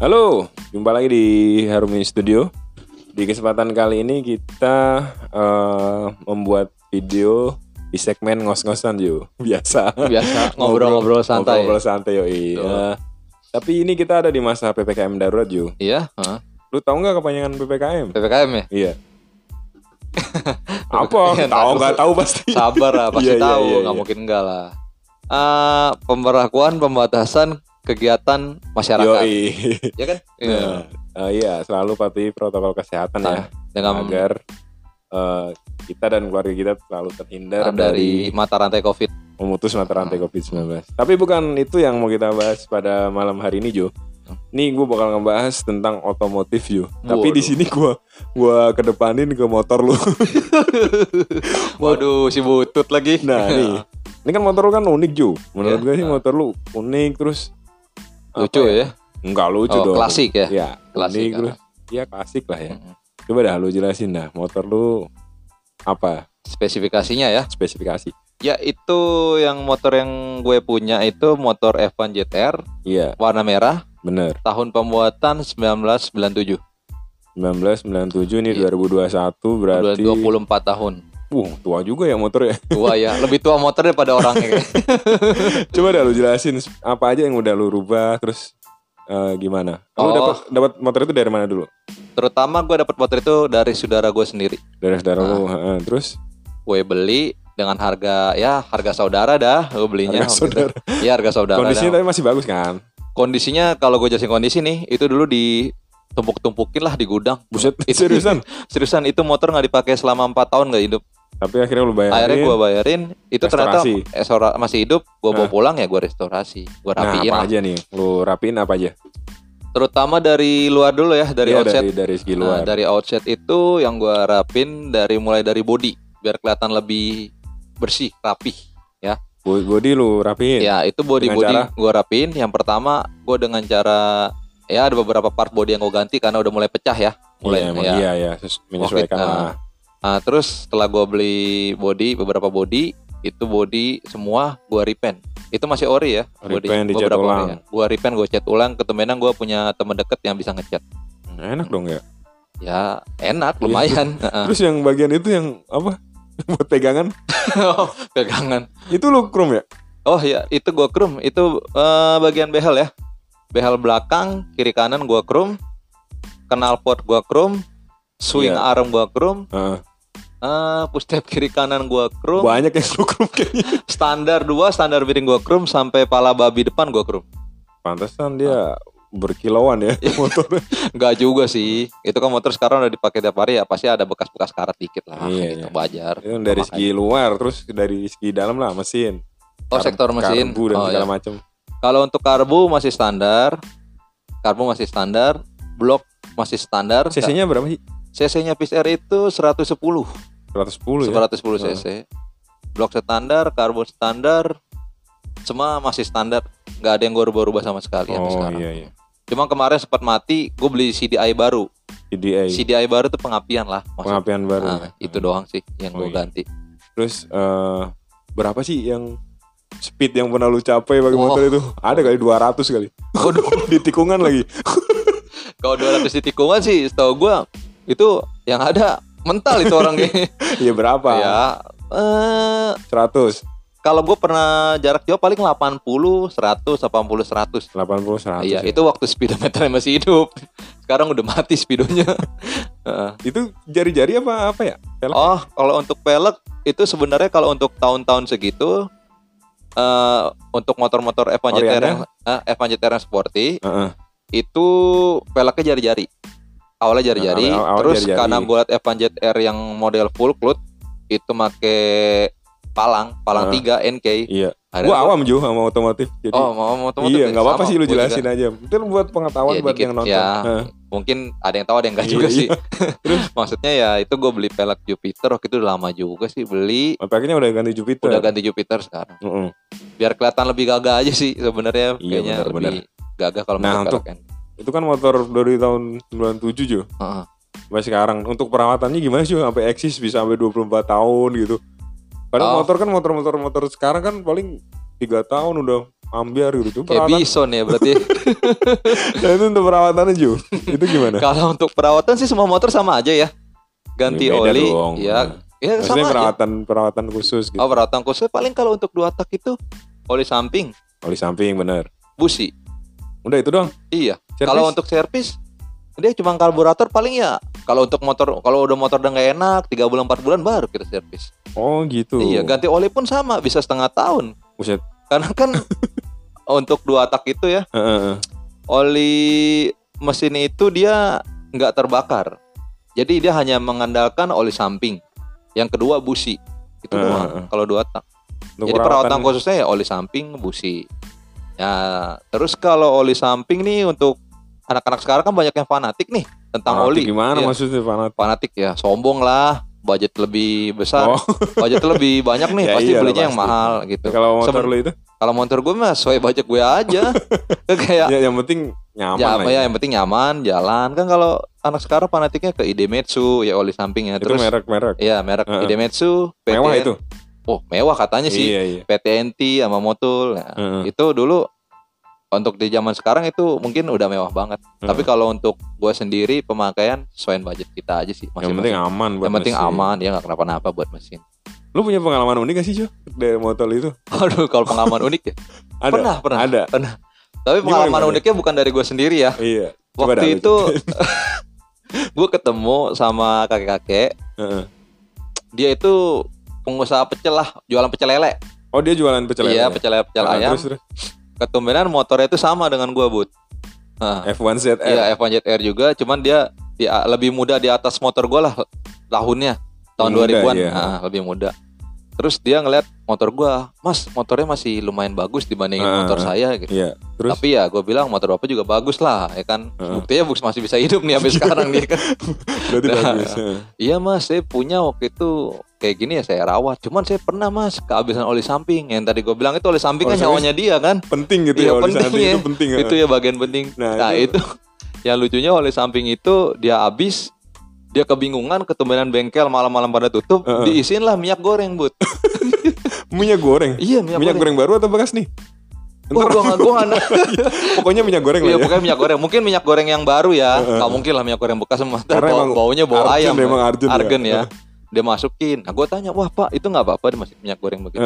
Halo, jumpa lagi di Harumi Studio. Di kesempatan kali ini kita eh, membuat video di segmen ngos-ngosan yo. Biasa. Biasa ngobrol-ngobrol santai. Ngobrol santai yo. Iya. Tapi ini kita ada di masa PPKM darurat yo. Iya, heeh. Lu tahu nggak kepanjangan PPKM? PPKM ya? Iya. Apa? Ya, tahu nggak tahu pasti. Sabar lah, pasti Iya, iya, tahu, iya, nggak iya. mungkin enggak lah. Eh, pemberlakuan pembatasan kegiatan masyarakat, Yoi. ya kan? Iya. Nah, eh, iya, selalu patuhi protokol kesehatan ya. Nah, dengan agar eh, kita dan keluarga kita selalu terhindar dari mata rantai COVID. memutus mata rantai COVID-19. Tapi bukan itu yang mau kita bahas pada malam hari ini, Jo. Nih gue bakal ngebahas tentang otomotif, Jo. Tapi di sini gue gua kedepanin ke motor lu. Waduh, si butut lagi. nah, nih. Ini kan motor lu kan unik, Jo. Menurut Iya. gue sih motor lu unik terus Lucu apa ya. Enggak lucu Oh, dong. klasik ya? Ya, Klasik, ah. terus. Ya klasik lah ya. Mm-mm. Coba dah lu jelasin dah motor lu apa Spesifikasinya ya. spesifikasi. Ya itu yang motor yang gue punya itu motor F1 JTR Iya, warna merah, bener. tahun pembuatan 1997. 1997 ini Iya. 2021 Udah berarti 24 tahun. Wuh, tua juga ya motor ya. Tua ya, lebih tua motor daripada orangnya. Coba dah lu jelasin apa aja yang udah lu rubah terus eh, gimana? Lu Oh. dapat dapat motor itu dari mana dulu? Terutama gue dapat motor itu dari saudara gue sendiri. Dari saudara lu. Ah. heeh. Terus Gue beli dengan harga ya harga saudara dah gue belinya. Harga waktu itu. saudara. Iya harga saudara. kondisinya dah. tapi masih bagus kan? Kondisinya kalau gue jelasin kondisi nih itu dulu ditumpuk-tumpukin lah di gudang. Buset, seriusan. Seriusan itu motor nggak dipakai selama empat tahun nggak hidup. Tapi akhirnya lu bayarin. Akhirnya gue bayarin. Itu ternyata Restorasi. eh, sora- masih hidup. Gue bawa pulang ya gue restorasi. Gue Nah, rapiin apa lah. aja nih? Lu rapiin apa aja? Terutama dari luar dulu ya dari Iya, outset. dari dari segi Nah, luar. dari outset itu yang gua rapin dari mulai dari body biar kelihatan lebih bersih, rapih. Bo- Body lu rapiin. Ya, itu body Dengan body cara? gua rapin. Yang pertama gua dengan cara ya ada beberapa part body yang gua ganti karena udah mulai pecah ya. Mulai Iya, ya. iya ya, menyesuaikan Covid, lah. Nah, terus setelah gua beli body beberapa body itu body semua gua repaint. Itu masih ori ya. body. Repaint, dicat Beberapa ulang. ya. Gua repaint, gua cat ulang. Ketemenan gua punya teman deket yang bisa ngecat. Enak dong ya. Ya enak, Iya. lumayan. Heeh. Terus yang bagian itu yang apa? Buat pegangan. Oh, Pegangan. Itu lu chrome ya? Oh ya, itu gua chrome. Itu eh, bagian behel ya. Behel belakang, kiri kanan gua chrome. Knalpot gua chrome. Swing Iya. arm gua chrome. Heeh. Eh, push tab kiri kanan gua chrome. Banyak yang lu chrome kayaknya. Standar dua, standar miring gua chrome sampai pala babi depan gua chrome. Pantesan dia berkilauan ya motornya. Enggak juga sih. Itu kan motor sekarang udah dipakai tiap hari ya pasti ada bekas-bekas karat dikit lah. Iya, gitu, iya. wajar. Itu dari segi luar terus dari segi dalam lah mesin. Oh, Kar- sektor mesin. Karbu dan Oh, segala iya. macam. Kalau untuk karbu masih standar. Karbu masih standar. Blok masih standar. CC-nya berapa sih? CC-nya PCR itu 110. 110 ya. 110 cc. Blok standar, karbon standar, semua masih standar. nggak ada yang gue rubah-rubah sama sekali Oh sekarang. iya iya. Cuma kemarin sempat mati, gue beli CDI baru. CDA. CDI baru tuh pengapian lah. maksud- Pengapian baru. Nah, ya. itu doang sih yang Oh, gue iya. ganti. Terus eh berapa sih yang speed yang pernah lu capai pakai Oh. motor itu? Ada kali 200 kali. Waduh. di tikungan lagi. Kalau 200 di tikungan sih, setahu gue itu yang ada mental itu orangnya. Iya berapa? ya, eh 100, kalau gue pernah jarak jauh paling 80, 100, 80, 100. 80, 100. Iya, ya. itu waktu speedometernya masih hidup. Sekarang udah mati speedonya. Heeh. Itu jari-jari apa apa ya? Pelek? oh, kalau untuk pelek itu sebenarnya kalau untuk tahun-tahun segitu eh untuk motor-motor F1 JTR Oriannya? yang eh, F1 JTR yang sporty Heeh. itu peleknya jari-jari. Awalnya jari-jari, Nah, awal- awal terus jari-jari. karena gue liat F1 JTR yang model full cloth itu make palang, palang Heeh. 3 NK. Iya. Akhirnya Gua awam juga sama otomotif. Jadi Oh, mau otomotif iya, ya? nggak apa-apa sih lu juga. jelasin aja. Itu buat pengetahuan Iya, buat dikit. yang nonton. Ya, mungkin ada yang tahu ada yang enggak Iya, juga iya. sih. Maksudnya ya itu gue beli pelek Jupiter waktu itu udah lama juga sih beli. Akhirnya udah ganti Jupiter. Udah ganti Jupiter sekarang. Heeh. Biar kelihatan lebih gagah aja sih sebenarnya Iya, kayaknya benar, lebih gagah kalau Nah, untuk- pelek kan. Itu kan motor dari tahun 97 Jo. Heeh. Sampai sekarang untuk perawatannya gimana sih sampai eksis bisa sampai 24 tahun gitu. Padahal Oh. motor kan motor-motor motor sekarang kan paling tiga tahun udah ambiar gitu tuh Kayak perawatan bison ya berarti. nah, itu untuk perawatannya Ju itu gimana Kalau untuk perawatan sih semua motor sama aja ya. Ganti Ya, oli, dong. ya, ya maksudnya sama aja. perawatan perawatan khusus gitu Oh perawatan khusus paling kalau untuk dua tak itu oli samping, oli samping bener busi. Udah itu doang Iya. Kalau untuk servis dia cuma karburator paling ya kalau untuk motor kalau udah motor udah nggak enak tiga bulan empat bulan baru kita servis. oh gitu Iya ganti oli pun sama bisa setengah tahun Buset. karena kan untuk dua tak itu ya oli mesin itu dia nggak terbakar. Jadi dia hanya mengandalkan oli samping. Yang kedua busi. Itu doang kalau dua tak. Untuk Jadi perawatan khususnya ya oli samping, busi. Ya, terus kalau oli samping nih untuk anak-anak sekarang kan banyak yang fanatik nih tentang fanatik oli. gimana Iya, maksudnya fanatik Fanatik ya, sombong lah. Budget lebih besar, oh budget lebih banyak nih, Ya pasti belinya yang pasti. mahal gitu. kalau motor Seben- lu itu Kalau motor gue mah sesuai budget gue aja. Kayak ya yang penting nyaman ya, lah ya yang penting nyaman jalan kan kalau anak sekarang fanatiknya ke Idemitsu ya oli sampingnya itu terus merek-merek ya merek Heeh. Idemitsu PT mewah itu oh mewah katanya sih. Iya iya. PTNT sama Motul. Nah, Heeh. itu dulu untuk di zaman sekarang itu mungkin udah mewah banget. Heeh. tapi kalau untuk gue sendiri pemakaian sesuai budget kita aja sih yang penting aman buat yang penting mesin. aman ya nggak kenapa-napa buat mesin. Lu punya pengalaman unik gak sih Jo dari motor itu? Aduh kalau pengalaman unik ya? Ada? Pernah pernah ada? pernah. Tapi Gimana, pengalaman gimana? uniknya bukan dari gue sendiri ya. Iya Coba dah, waktu lu itu gue ketemu sama kakek-kakek. Heeh. dia itu pengusaha pecel lah jualan pecel lele. Oh dia jualan pecel iya lele? pecel lele pecel Ah, ayam. terus, terus. ketumbenan motornya itu sama dengan gua bud. Nah, F1 ZR iya F1 ZR juga cuman dia dia lebih muda di atas motor gua lah tahunnya. Tahun Lebih muda, 2000-an iya. Nah, lebih muda terus dia ngeliat motor gua mas motornya masih lumayan bagus dibandingin Ah, motor saya gitu iya terus tapi ya gue bilang motor bapak juga bagus lah ya kan Ah. buktinya bus masih bisa hidup nih sampai sekarang nih kan berarti Nah, bagus. Iya mas, saya punya waktu itu kayak gini ya saya rawat. Cuman saya pernah mas kehabisan oli samping. Yang tadi gue bilang itu oli samping Oh, kan serius? nyawanya dia kan. penting gitu Iya, ya oli penting samping ya. itu penting Itu ya bagian penting. Nah, Nah, itu- itu. yang lucunya oli samping itu dia habis dia kebingungan ketumbenan bengkel malam-malam pada tutup Heeh. diisiin lah minyak goreng bud. Minyak goreng? Iya minyak, minyak goreng. baru atau bekas nih? Ntar- gua gua nggak pokoknya minyak goreng iya lah ya. pokoknya minyak goreng. Mungkin minyak goreng yang baru ya. Heeh. nggak mungkin lah minyak goreng bekas sama Karena bau, emang baunya bau argen, ayam emang argen ya. argen ya. Dia masukin. Nah gue tanya wah pak itu nggak apa-apa dia masih minyak goreng begitu?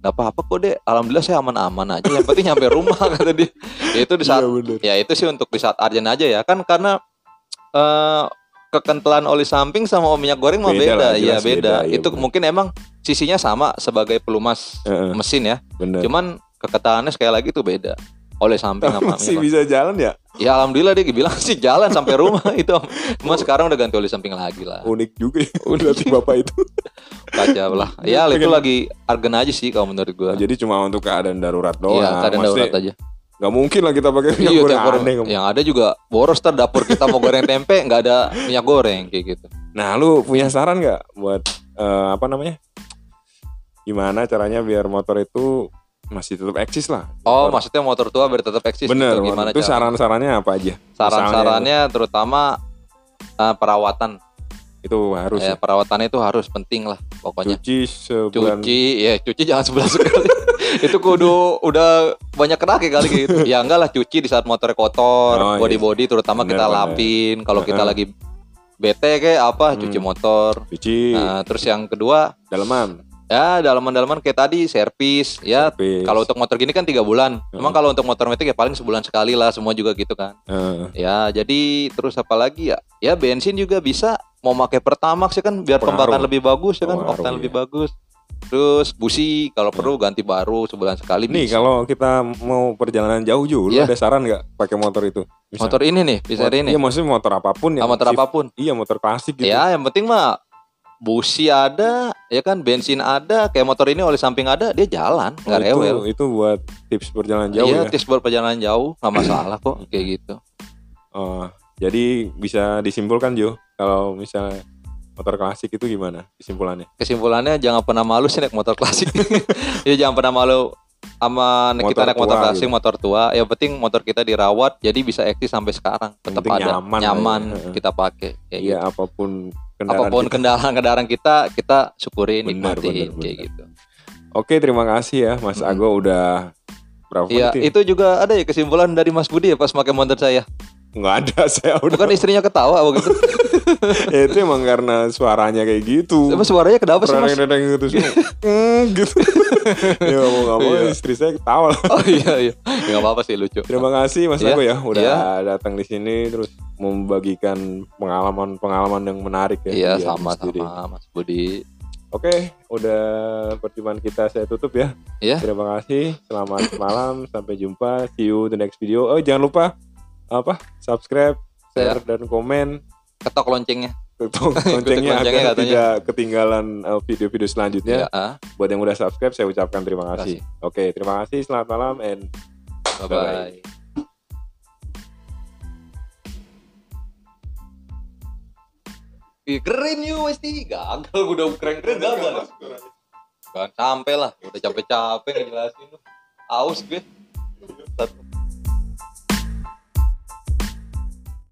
Nggak apa-apa kok deh alhamdulillah saya aman-aman aja. Yang penting nyampe rumah kata dia. Ya, itu di saat Iya, bener. ya itu sih untuk di saat arjen aja ya. Kan karena eh kekentalan oli samping sama minyak goreng mah Beda beda, lah, ya beda, beda, iya itu bener. mungkin emang sisinya sama sebagai pelumas Heeh, mesin ya. Bener. Cuman kekentalannya sekali lagi tuh beda. Oleh samping sama masih minyak goreng. bisa jalan ya? Ya alhamdulillah dia bilang sih jalan sampai rumah itu. Cuma sekarang udah ganti oli samping lagi lah. Unik juga ya berarti bapak itu. Kacau lah. Ya itu lagi argen aja sih kalau menurut gua. Jadi cuma untuk keadaan darurat doang iya Maksudnya darurat aja nggak mungkin lah kita pakai minyak Iya, goreng aneh. Yang ada juga boros ter dapur kita mau goreng tempe nggak ada minyak goreng kayak gitu. Nah, lu punya saran nggak buat eh, apa namanya? Gimana caranya biar motor itu masih tetap eksis lah? Oh, Motor- maksudnya motor tua biar tetap eksis bener. gitu, gimana itu saran-sarannya apa aja? Saran-sarannya terutama eh, perawatan. Itu harus Ya, ya. perawatannya itu harus penting lah pokoknya. cuci sebulan. Cuci, ya cuci jangan sebulan sekali. itu kudu udah banyak kena kali gitu. Ya enggak lah cuci di saat motornya kotor, Oh, iya. body-body terutama Bener, kita lapin. Kalau kita lagi bete kayak apa, cuci Hmm. motor. Cuci Nah, terus yang kedua dalaman. Ya dalaman-dalaman kayak tadi servis ya kalau untuk motor gini kan tiga bulan. Emang Heeh. kalau untuk motor metik ya paling sebulan sekali lah semua juga gitu kan. Eh, Ya jadi terus apa lagi ya? Ya bensin juga bisa mau pakai Pertamax ya kan biar Pengaruh. pembakaran lebih bagus ya kan, Pengaruh, oktan iya. lebih bagus. Terus busi kalau perlu ganti baru sebulan sekali nih bisa. kalau kita mau perjalanan jauh juga, lu Iya. ada saran nggak pakai motor itu? Misal- motor ini nih, bisa ini. Iya maksudnya motor apa pun ya. Ah, motor apa pun. Iya motor klasik gitu. Ya yang penting mah busi ada, ya kan bensin ada, kayak motor ini oleh samping ada, dia jalan, Oh, nggak itu, rewel. itu buat tips perjalanan jauh Iya, ya. tips buat perjalanan jauh nggak masalah kok kayak gitu. Oh, jadi bisa disimpulkan Jo, kalau misalnya motor klasik itu gimana kesimpulannya? kesimpulannya jangan pernah malu sih naik motor klasik ya jangan pernah malu sama naik- kita Motor naik motor klasik gitu. motor tua yang penting motor kita dirawat jadi bisa eksis sampai sekarang tetap ada nyaman nyaman, lah ya. kita pakai kayak Iya gitu. apa pun kendaraan apa pun kita. kendaraan kendaraan kita kita syukurin Benar, nikmatin kayak gitu Oke terima kasih ya Mas. Ago udah berapa Iya, ya? itu juga ada ya kesimpulan dari Mas Budi ya pas pakai motor saya. Nggak ada saya udah Bukan istrinya ketawa begitu. Ya, itu emang karena suaranya kayak gitu Apa suaranya kenapa sih Mas? Reng-reng gitu semua. Hmm, gitu ya mau nggak mau Iya. istri saya ketawa lah. Oh iya iya. Ya enggak apa-apa sih lucu. terima kasih mas Iya. Agus ya udah Iya. datang di sini terus membagikan pengalaman-pengalaman yang menarik ya Iya, sama Studi. sama Mas Budi. Oke, udah perjumpaan kita saya tutup ya. Iya. Terima kasih. Selamat malam. Sampai jumpa. See you the next video. Oh, jangan lupa apa? Subscribe, share dan komen. Ketok loncengnya. Ketuk loncengnya loncengnya agar katanya. tidak ketinggalan uh, video-video selanjutnya. Ya, ah. Buat yang udah subscribe, saya ucapkan terima kasih. Oke, terima kasih. Selamat malam and Bye Bye-bye. bye. Ih, keren yuk Westi gagal gue udah keren-keren gagal Jangan sampai lah udah capek-capek ngejelasin lu aus gue Satu.